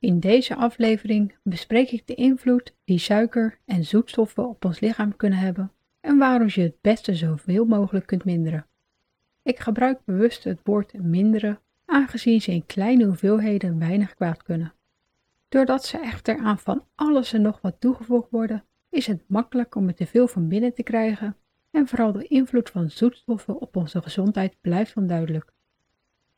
In deze aflevering bespreek ik de invloed die suiker en zoetstoffen op ons lichaam kunnen hebben en waarom je het beste zoveel mogelijk kunt minderen. Ik gebruik bewust het woord minderen, aangezien ze in kleine hoeveelheden weinig kwaad kunnen. Doordat ze echter aan van alles en nog wat toegevoegd worden, is het makkelijk om er te veel van binnen te krijgen en vooral de invloed van zoetstoffen op onze gezondheid blijft onduidelijk.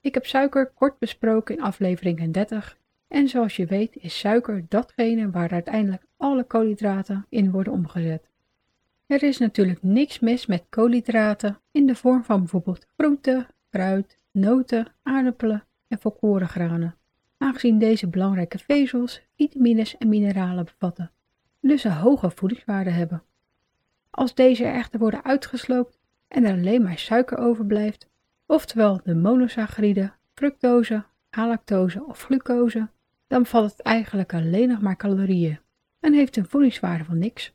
Ik heb suiker kort besproken in aflevering 30 en zoals je weet is suiker datgene waar uiteindelijk alle koolhydraten in worden omgezet. Er is natuurlijk niks mis met koolhydraten in de vorm van bijvoorbeeld groenten, fruit, noten, aardappelen en volkorengranen, aangezien deze belangrijke vezels, vitamines en mineralen bevatten, dus een hoge voedingswaarde hebben. Als deze echter worden uitgesloopt en er alleen maar suiker overblijft, oftewel de monosaccharide, fructose, galactose of glucose, dan valt het eigenlijk alleen nog maar calorieën en heeft een voedingswaarde van niks.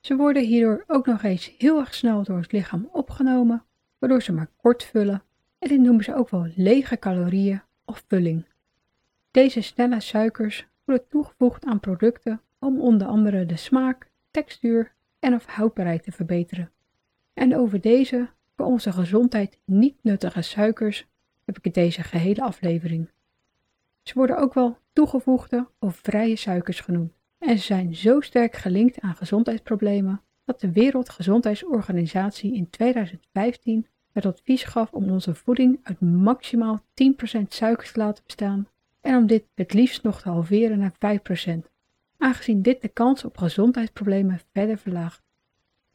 Ze worden hierdoor ook nog eens heel erg snel door het lichaam opgenomen, waardoor ze maar kort vullen en dit noemen ze ook wel lege calorieën of vulling. Deze snelle suikers worden toegevoegd aan producten om onder andere de smaak, textuur en of houdbaarheid te verbeteren. En over deze voor onze gezondheid niet nuttige suikers heb ik in deze gehele aflevering. Ze worden ook wel toegevoegde of vrije suikers genoemd en ze zijn zo sterk gelinkt aan gezondheidsproblemen dat de Wereldgezondheidsorganisatie in 2015 het advies gaf om onze voeding uit maximaal 10% suikers te laten bestaan en om dit het liefst nog te halveren naar 5%, aangezien dit de kans op gezondheidsproblemen verder verlaagt.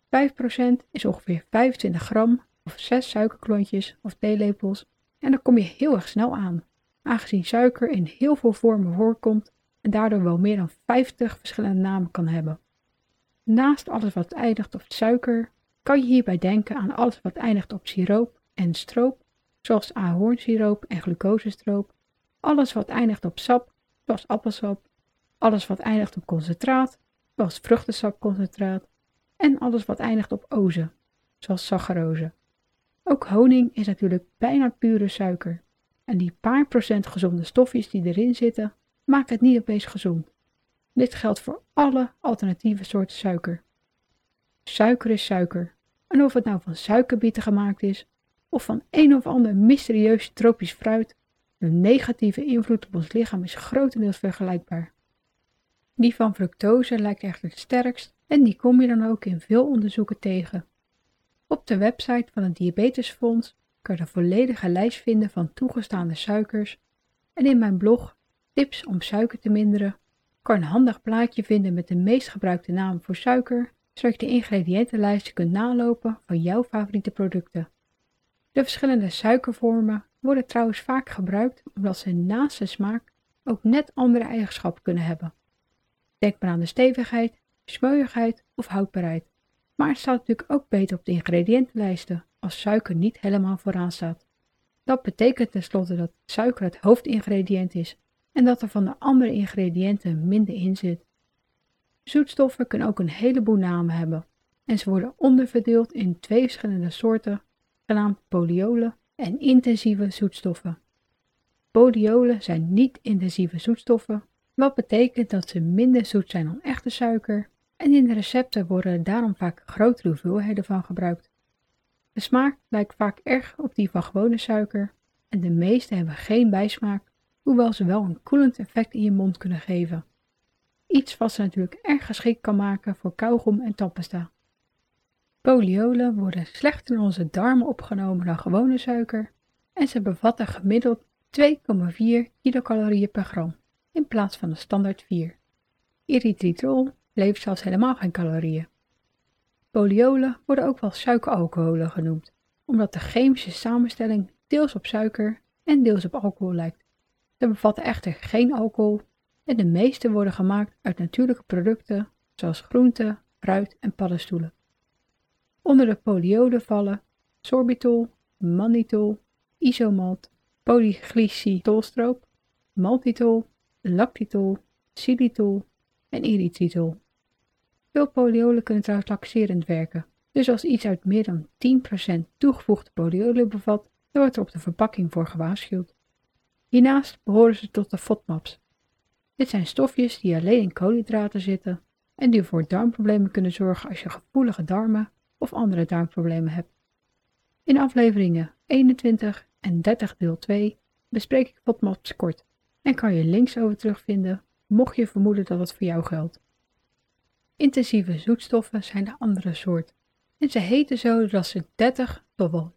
5% is ongeveer 25 gram of 6 suikerklontjes of theelepels en dan kom je heel erg snel aan aangezien suiker in heel veel vormen voorkomt en daardoor wel meer dan 50 verschillende namen kan hebben. Naast alles wat eindigt op suiker, kan je hierbij denken aan alles wat eindigt op siroop en stroop, zoals ahornsiroop en glucosestroop, alles wat eindigt op sap, zoals appelsap, alles wat eindigt op concentraat, zoals vruchtensapconcentraat, en alles wat eindigt op oze, zoals saccharose. Ook honing is natuurlijk bijna pure suiker. En die paar procent gezonde stofjes die erin zitten, maken het niet opeens gezond. Dit geldt voor alle alternatieve soorten suiker. Suiker is suiker. En of het nou van suikerbieten gemaakt is, of van een of ander mysterieus tropisch fruit, de negatieve invloed op ons lichaam is grotendeels vergelijkbaar. Die van fructose lijkt echter het sterkst en die kom je dan ook in veel onderzoeken tegen. Op de website van het Diabetesfonds kan je de volledige lijst vinden van toegestaande suikers en in mijn blog Tips om suiker te minderen kan je een handig plaatje vinden met de meest gebruikte naam voor suiker, zodat je de ingrediëntenlijst kunt nalopen van jouw favoriete producten. De verschillende suikervormen worden trouwens vaak gebruikt omdat ze naast de smaak ook net andere eigenschappen kunnen hebben. Denk maar aan de stevigheid, smeuigheid of houdbaarheid. Maar het staat natuurlijk ook beter op de ingrediëntenlijsten als suiker niet helemaal vooraan staat. Dat betekent tenslotte dat suiker het hoofdingrediënt is en dat er van de andere ingrediënten minder in zit. Zoetstoffen kunnen ook een heleboel namen hebben en ze worden onderverdeeld in twee verschillende soorten, genaamd polyolen en intensieve zoetstoffen. Polyolen zijn niet-intensieve zoetstoffen, wat betekent dat ze minder zoet zijn dan echte suiker en in de recepten worden daarom vaak grotere hoeveelheden van gebruikt. De smaak lijkt vaak erg op die van gewone suiker en de meeste hebben geen bijsmaak, hoewel ze wel een koelend effect in je mond kunnen geven. Iets wat ze natuurlijk erg geschikt kan maken voor kauwgom en tandpasta. Poliolen worden slechter in onze darmen opgenomen dan gewone suiker en ze bevatten gemiddeld 2,4 kilocalorieën per gram in plaats van de standaard 4. Erythritol levert zelfs helemaal geen calorieën. Poliolen worden ook wel suikeralcoholen genoemd, omdat de chemische samenstelling deels op suiker en deels op alcohol lijkt. Ze bevatten echter geen alcohol en de meeste worden gemaakt uit natuurlijke producten zoals groenten, fruit en paddenstoelen. Onder de poliolen vallen sorbitol, mannitol, isomalt, polyglycitolstroop, maltitol, lactitol, xylitol en erythritol. Veel poliolen kunnen trouwens laxerend werken, dus als iets uit meer dan 10% toegevoegde poliolen bevat, dan wordt er op de verpakking voor gewaarschuwd. Hiernaast behoren ze tot de FODMAPs. Dit zijn stofjes die alleen in koolhydraten zitten en die voor darmproblemen kunnen zorgen als je gevoelige darmen of andere darmproblemen hebt. In afleveringen 21 en 30 deel 2 bespreek ik FODMAPs kort en kan je links over terugvinden mocht je vermoeden dat het voor jou geldt. Intensieve zoetstoffen zijn de andere soort en ze heten zo doordat ze 30 tot wel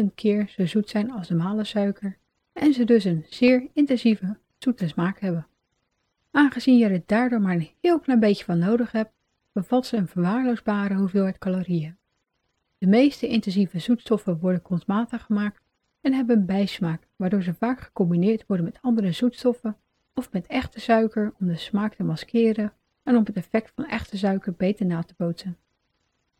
37.000 keer zo zoet zijn als normale suiker en ze dus een zeer intensieve zoete smaak hebben. Aangezien je er daardoor maar een heel klein beetje van nodig hebt, bevat ze een verwaarloosbare hoeveelheid calorieën. De meeste intensieve zoetstoffen worden kunstmatig gemaakt en hebben een bijsmaak, waardoor ze vaak gecombineerd worden met andere zoetstoffen of met echte suiker om de smaak te maskeren en om het effect van echte suiker beter na te bootsen.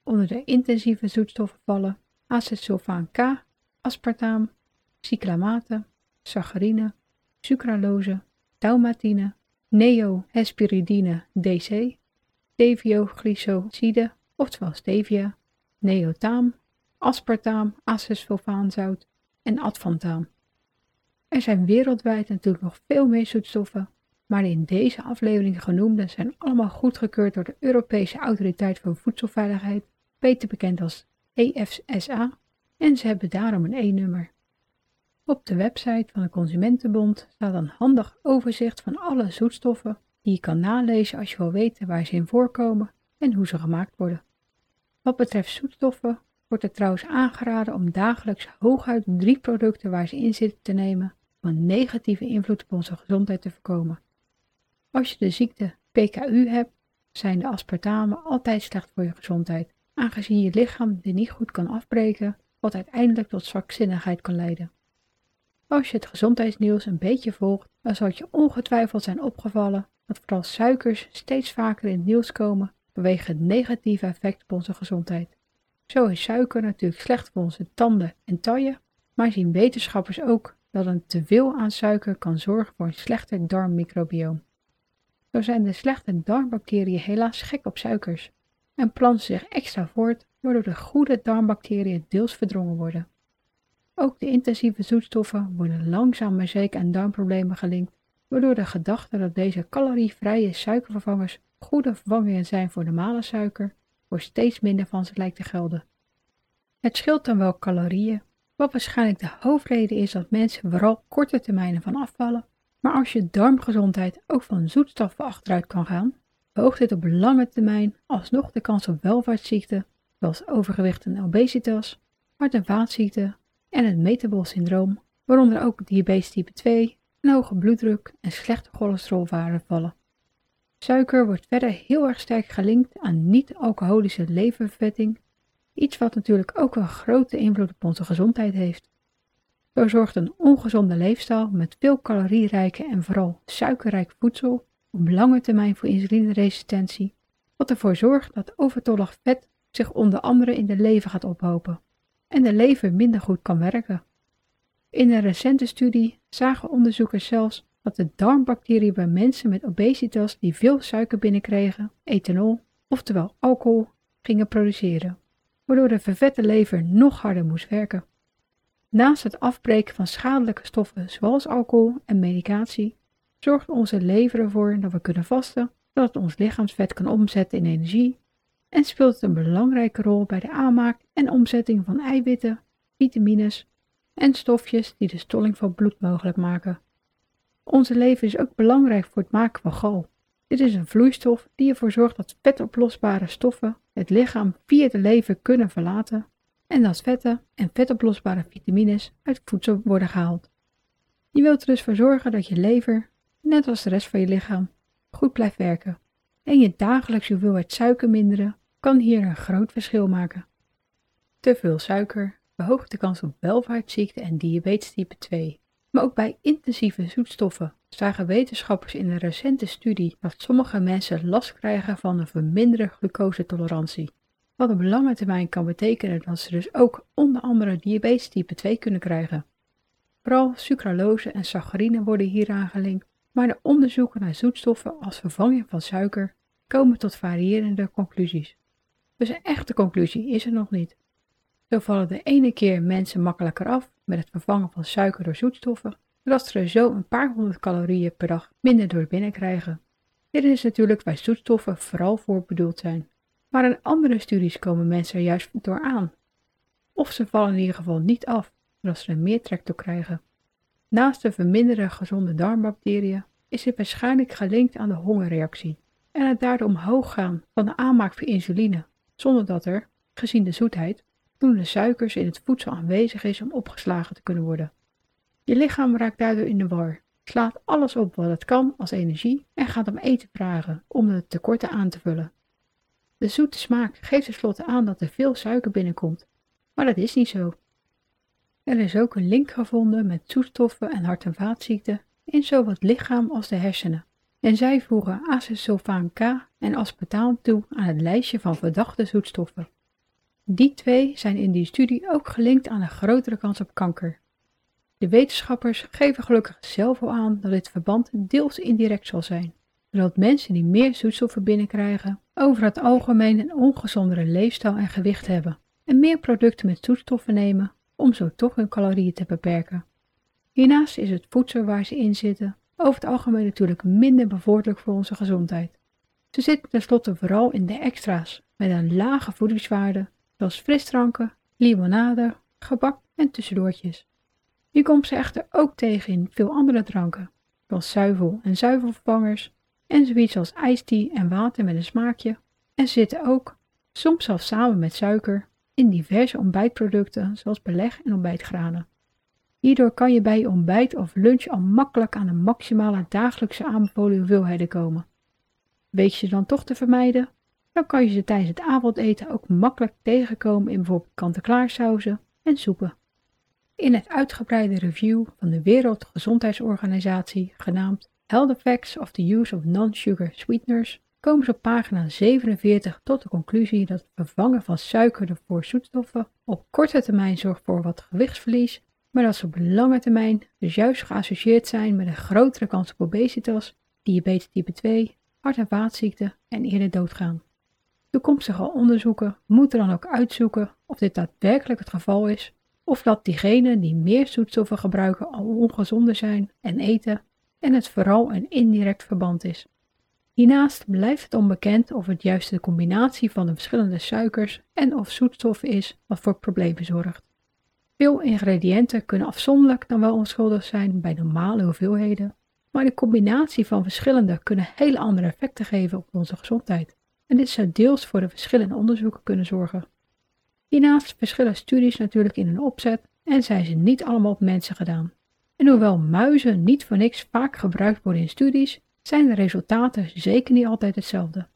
Onder de intensieve zoetstoffen vallen acetsulfaan K, aspartaam, cyclamate, saccharine, sucralose, taumatine, neohesperidine DC, stevioglycoside, oftewel stevia, neotaam, aspartaam, acetsulfaanzout en advantaam. Er zijn wereldwijd natuurlijk nog veel meer zoetstoffen, maar de in deze aflevering genoemde zijn allemaal goedgekeurd door de Europese Autoriteit voor Voedselveiligheid, beter bekend als EFSA, en ze hebben daarom een E-nummer. Op de website van de Consumentenbond staat een handig overzicht van alle zoetstoffen die je kan nalezen als je wil weten waar ze in voorkomen en hoe ze gemaakt worden. Wat betreft zoetstoffen wordt er trouwens aangeraden om dagelijks hooguit drie producten waar ze in zitten te nemen om een negatieve invloed op onze gezondheid te voorkomen. Als je de ziekte PKU hebt, zijn de aspartamen altijd slecht voor je gezondheid, aangezien je lichaam die niet goed kan afbreken, wat uiteindelijk tot zwakzinnigheid kan leiden. Als je het gezondheidsnieuws een beetje volgt, dan zal het je ongetwijfeld zijn opgevallen dat vooral suikers steeds vaker in het nieuws komen vanwege het negatieve effect op onze gezondheid. Zo is suiker natuurlijk slecht voor onze tanden en taille, maar zien wetenschappers ook dat een teveel aan suiker kan zorgen voor een slechter darmmicrobioom. Zo zijn de slechte darmbacteriën helaas gek op suikers en planten zich extra voort, waardoor de goede darmbacteriën deels verdrongen worden. Ook de intensieve zoetstoffen worden langzaam maar zeker aan darmproblemen gelinkt, waardoor de gedachte dat deze calorievrije suikervervangers goede vervangingen zijn voor normale suiker, voor steeds minder van ze lijkt te gelden. Het scheelt dan wel calorieën, wat waarschijnlijk de hoofdreden is dat mensen vooral korte termijnen van afvallen, maar als je darmgezondheid ook van zoetstoffen achteruit kan gaan, verhoogt dit op lange termijn alsnog de kans op welvaartsziekten, zoals overgewicht en obesitas, hart- en vaatziekten en het metabolsyndroom, waaronder ook diabetes type 2, een hoge bloeddruk en slechte cholesterolwaarden vallen. Suiker wordt verder heel erg sterk gelinkt aan niet-alcoholische leververvetting, iets wat natuurlijk ook een grote invloed op onze gezondheid heeft. Zo zorgt een ongezonde leefstijl met veel calorierijke en vooral suikerrijk voedsel op lange termijn voor insulineresistentie, wat ervoor zorgt dat overtollig vet zich onder andere in de lever gaat ophopen en de lever minder goed kan werken. In een recente studie zagen onderzoekers zelfs dat de darmbacteriën bij mensen met obesitas die veel suiker binnenkregen, ethanol, oftewel alcohol, gingen produceren, waardoor de vervette lever nog harder moest werken. Naast het afbreken van schadelijke stoffen zoals alcohol en medicatie, zorgt onze lever ervoor dat we kunnen vasten, dat het ons lichaamsvet kan omzetten in energie en speelt het een belangrijke rol bij de aanmaak en omzetting van eiwitten, vitamines en stofjes die de stolling van bloed mogelijk maken. Onze lever is ook belangrijk voor het maken van gal. Dit is een vloeistof die ervoor zorgt dat vetoplosbare stoffen het lichaam via de lever kunnen verlaten en dat vetten en vetoplosbare vitamines uit voedsel worden gehaald. Je wilt er dus voor zorgen dat je lever, net als de rest van je lichaam, goed blijft werken en je dagelijkse hoeveelheid suiker minderen kan hier een groot verschil maken. Te veel suiker verhoogt de kans op welvaartsziekte en diabetes type 2 Maar ook bij intensieve zoetstoffen zagen wetenschappers in een recente studie dat sommige mensen last krijgen van een verminderde glucosetolerantie. Wat op lange termijn kan betekenen dat ze dus ook onder andere diabetes type 2 kunnen krijgen. Vooral sucralose en saccharine worden hier aangelinkt, maar de onderzoeken naar zoetstoffen als vervanging van suiker komen tot variërende conclusies. Dus een echte conclusie is er nog niet. Zo vallen de ene keer mensen makkelijker af met het vervangen van suiker door zoetstoffen, zodat ze er zo een paar honderd calorieën per dag minder door binnenkrijgen. Dit is natuurlijk waar zoetstoffen vooral voor bedoeld zijn. Maar in andere studies komen mensen er juist door aan. Of ze vallen in ieder geval niet af, zodat ze er meer trek toe krijgen. Naast de verminderde gezonde darmbacteriën is dit waarschijnlijk gelinkt aan de hongerreactie en het daardoor omhoog gaan van de aanmaak van insuline, zonder dat er, gezien de zoetheid, voldoende suikers in het voedsel aanwezig is om opgeslagen te kunnen worden. Je lichaam raakt daardoor in de war, slaat alles op wat het kan als energie en gaat om eten vragen om de tekorten aan te vullen. De zoete smaak geeft tenslotte aan dat er veel suiker binnenkomt, maar dat is niet zo. Er is ook een link gevonden met zoetstoffen en hart- en vaatziekten in zowel het lichaam als de hersenen. En zij voegen acesulfaan K en aspartaam toe aan het lijstje van verdachte zoetstoffen. Die twee zijn in die studie ook gelinkt aan een grotere kans op kanker. De wetenschappers geven gelukkig zelf al aan dat dit verband deels indirect zal zijn, zodat mensen die meer zoetstoffen binnenkrijgen over het algemeen een ongezondere leefstijl en gewicht hebben en meer producten met zoetstoffen nemen om zo toch hun calorieën te beperken. Hiernaast is het voedsel waar ze in zitten over het algemeen natuurlijk minder bevorderlijk voor onze gezondheid. Ze zitten tenslotte vooral in de extra's met een lage voedingswaarde, zoals frisdranken, limonade, gebak en tussendoortjes. Je komt ze echter ook tegen in veel andere dranken, zoals zuivel en zuivelvervangers en zoiets als ijsthee en water met een smaakje. En zitten ook, soms zelfs samen met suiker, in diverse ontbijtproducten zoals beleg en ontbijtgranen. Hierdoor kan je bij je ontbijt of lunch al makkelijk aan de maximale dagelijkse aanbevolen hoeveelheden komen. Weet je ze dan toch te vermijden, dan kan je ze tijdens het avondeten ook makkelijk tegenkomen in bijvoorbeeld kant-en-klaarsauzen en soepen. In het uitgebreide review van de Wereldgezondheidsorganisatie genaamd Health Effects of the Use of Non-Sugar Sweeteners komen ze op pagina 47 tot de conclusie dat het vervangen van suiker voor zoetstoffen op korte termijn zorgt voor wat gewichtsverlies maar dat ze op lange termijn dus juist geassocieerd zijn met een grotere kans op obesitas, diabetes type 2, hart- en vaatziekten en eerder doodgaan. Toekomstige onderzoeken moeten dan ook uitzoeken of dit daadwerkelijk het geval is, of dat diegenen die meer zoetstoffen gebruiken al ongezonder zijn en eten en het vooral een indirect verband is. Hiernaast blijft het onbekend of het juist de combinatie van de verschillende suikers en of zoetstoffen is wat voor problemen zorgt. Veel ingrediënten kunnen afzonderlijk dan wel onschuldig zijn bij normale hoeveelheden, maar de combinatie van verschillende kunnen hele andere effecten geven op onze gezondheid. En dit zou deels voor de verschillende onderzoeken kunnen zorgen. Hiernaast verschillen studies natuurlijk in hun opzet en zijn ze niet allemaal op mensen gedaan. En hoewel muizen niet voor niks vaak gebruikt worden in studies, zijn de resultaten zeker niet altijd hetzelfde.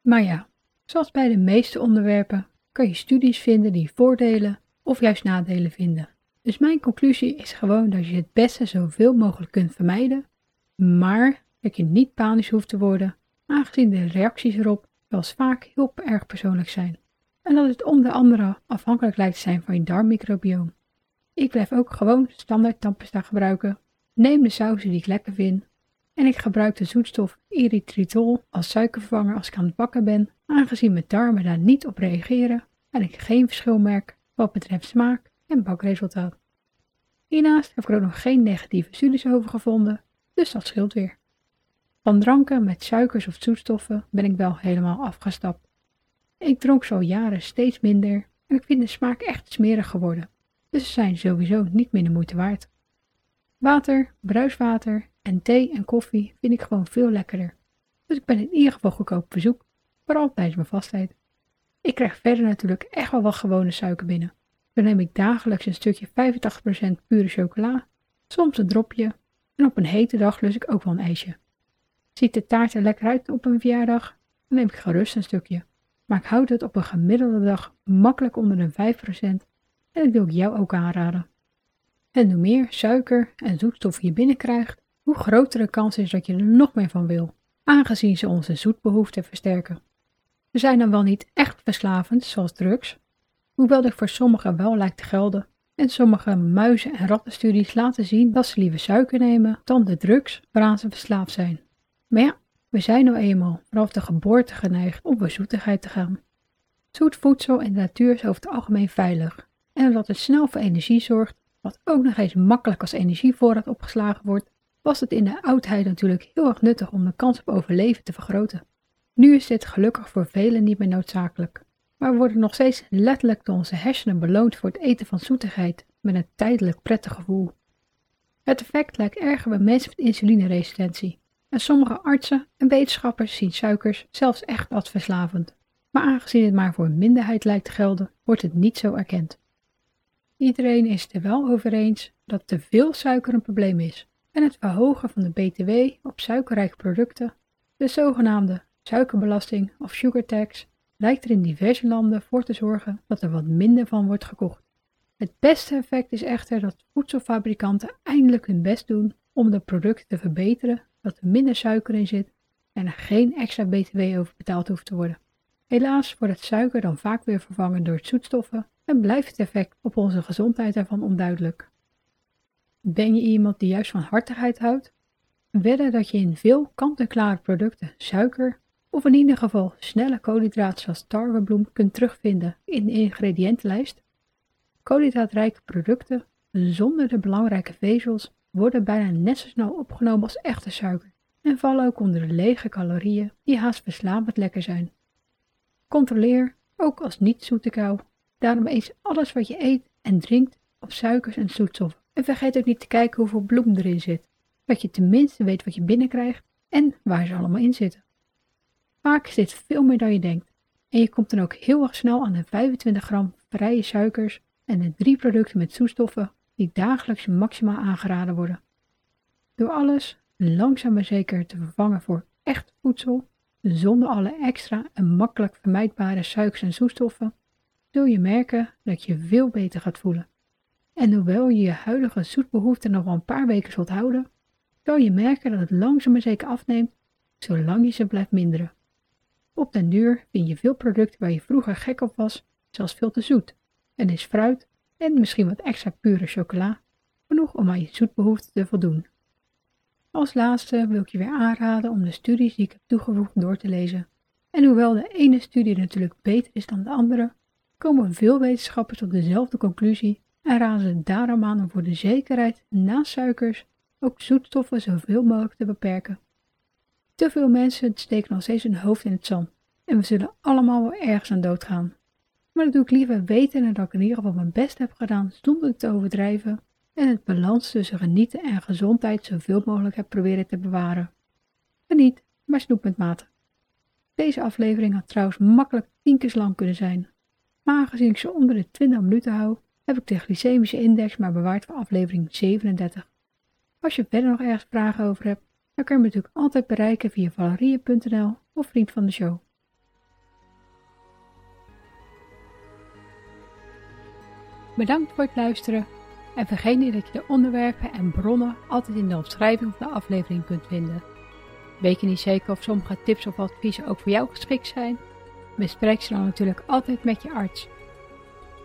Maar ja, zoals bij de meeste onderwerpen kan je studies vinden die voordelen of juist nadelen vinden. Dus mijn conclusie is gewoon dat je het beste zoveel mogelijk kunt vermijden, maar dat je niet panisch hoeft te worden, aangezien de reacties erop wel eens vaak heel erg persoonlijk zijn. En dat het onder andere afhankelijk lijkt te zijn van je darmmicrobioom. Ik blijf ook gewoon standaard tandpasta gebruiken, neem de sausen die ik lekker vind en ik gebruik de zoetstof erythritol als suikervervanger als ik aan het bakken ben, aangezien mijn darmen daar niet op reageren en ik geen verschil merk wat betreft smaak en bakresultaat. Hiernaast heb ik er ook nog geen negatieve studies over gevonden, dus dat scheelt weer. Van dranken met suikers of zoetstoffen ben ik wel helemaal afgestapt. Ik dronk zo jaren steeds minder en ik vind de smaak echt smerig geworden, dus ze zijn sowieso niet de moeite waard. Water, bruiswater en thee en koffie vind ik gewoon veel lekkerder, dus ik ben in ieder geval goedkoop verzoek, vooral tijdens mijn vastheid. Ik krijg verder natuurlijk echt wel wat gewone suiker binnen. Dan neem ik dagelijks een stukje 85% pure chocola, soms een dropje en op een hete dag lus ik ook wel een ijsje. Ziet de taart er lekker uit op een verjaardag, dan neem ik gerust een stukje. Maar ik houd het op een gemiddelde dag makkelijk onder de 5% en dat wil ik jou ook aanraden. En hoe meer suiker en zoetstof je binnenkrijgt, hoe groter de kans is dat je er nog meer van wil, aangezien ze onze zoetbehoefte versterken. Ze zijn dan wel niet echt verslavend, zoals drugs, hoewel dit voor sommigen wel lijkt te gelden. En sommige muizen- en rattenstudies laten zien dat ze liever suiker nemen dan de drugs waaraan ze verslaafd zijn. Maar ja, we zijn nou eenmaal vanaf de geboorte geneigd om voor zoetigheid te gaan. Zoet voedsel in de natuur is over het algemeen veilig. En omdat het snel voor energie zorgt, wat ook nog eens makkelijk als energievoorraad opgeslagen wordt, was het in de oudheid natuurlijk heel erg nuttig om de kans op overleven te vergroten. Nu is dit gelukkig voor velen niet meer noodzakelijk. Maar we worden nog steeds letterlijk door onze hersenen beloond voor het eten van zoetigheid met een tijdelijk prettig gevoel. Het effect lijkt erger bij mensen met insulineresistentie. En sommige artsen en wetenschappers zien suikers zelfs echt als verslavend. Maar aangezien het maar voor een minderheid lijkt te gelden, wordt het niet zo erkend. Iedereen is er wel over eens dat te veel suiker een probleem is en het verhogen van de BTW op suikerrijke producten, de zogenaamde suikerbelasting of sugar tax, lijkt er in diverse landen voor te zorgen dat er wat minder van wordt gekocht. Het beste effect is echter dat voedselfabrikanten eindelijk hun best doen om de producten te verbeteren, dat er minder suiker in zit en er geen extra BTW over betaald hoeft te worden. Helaas wordt het suiker dan vaak weer vervangen door zoetstoffen en blijft het effect op onze gezondheid ervan onduidelijk. Ben je iemand die juist van hartigheid houdt? Wedden dat je in veel kant-en-klare producten suiker of in ieder geval snelle koolhydraten zoals tarwebloem kunt terugvinden in de ingrediëntenlijst? Koolhydraatrijke producten zonder de belangrijke vezels worden bijna net zo snel opgenomen als echte suiker en vallen ook onder de lege calorieën die haast verslavend lekker zijn. Controleer, ook als niet-zoete kou, daarom eens alles wat je eet en drinkt op suikers en zoetstoffen. En vergeet ook niet te kijken hoeveel bloem erin zit, dat je tenminste weet wat je binnenkrijgt en waar ze allemaal in zitten. Vaak is dit veel meer dan je denkt en je komt dan ook heel erg snel aan de 25 gram vrije suikers en de drie producten met zoetstoffen die dagelijks maximaal aangeraden worden. Door alles langzaam maar zeker te vervangen voor echt voedsel, zonder alle extra en makkelijk vermijdbare suikers en zoetstoffen, zul je merken dat je veel beter gaat voelen. En hoewel je je huidige zoetbehoefte nog wel een paar weken zult houden, zal je merken dat het langzaam maar zeker afneemt, zolang je ze blijft minderen. Op den duur vind je veel producten waar je vroeger gek op was, zelfs veel te zoet, en is fruit en misschien wat extra pure chocola genoeg om aan je zoetbehoefte te voldoen. Als laatste wil ik je weer aanraden om de studies die ik heb toegevoegd door te lezen. En hoewel de ene studie natuurlijk beter is dan de andere, komen veel wetenschappers tot dezelfde conclusie en raden ze daarom aan om voor de zekerheid naast suikers ook zoetstoffen zoveel mogelijk te beperken. Te veel mensen steken nog steeds hun hoofd in het zand en we zullen allemaal wel ergens aan doodgaan. Maar dat doe ik liever weten en dat ik in ieder geval mijn best heb gedaan zonder te overdrijven en het balans tussen genieten en gezondheid zoveel mogelijk heb proberen te bewaren. Geniet, maar snoep met mate. Deze aflevering had trouwens makkelijk 10 keer lang kunnen zijn, maar aangezien ik ze onder de 20 minuten hou, heb ik de glycemische index maar bewaard voor aflevering 37. Als je verder nog ergens vragen over hebt, dan kun je me natuurlijk altijd bereiken via valerie.nl of vriend van de show. Bedankt voor het luisteren en vergeet niet dat je de onderwerpen en bronnen altijd in de omschrijving van de aflevering kunt vinden. Weet je niet zeker of sommige tips of adviezen ook voor jou geschikt zijn? Bespreek ze dan natuurlijk altijd met je arts.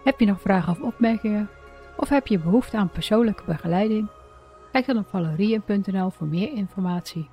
Heb je nog vragen of opmerkingen? Of heb je behoefte aan persoonlijke begeleiding? Kijk dan op valerien.nl voor meer informatie.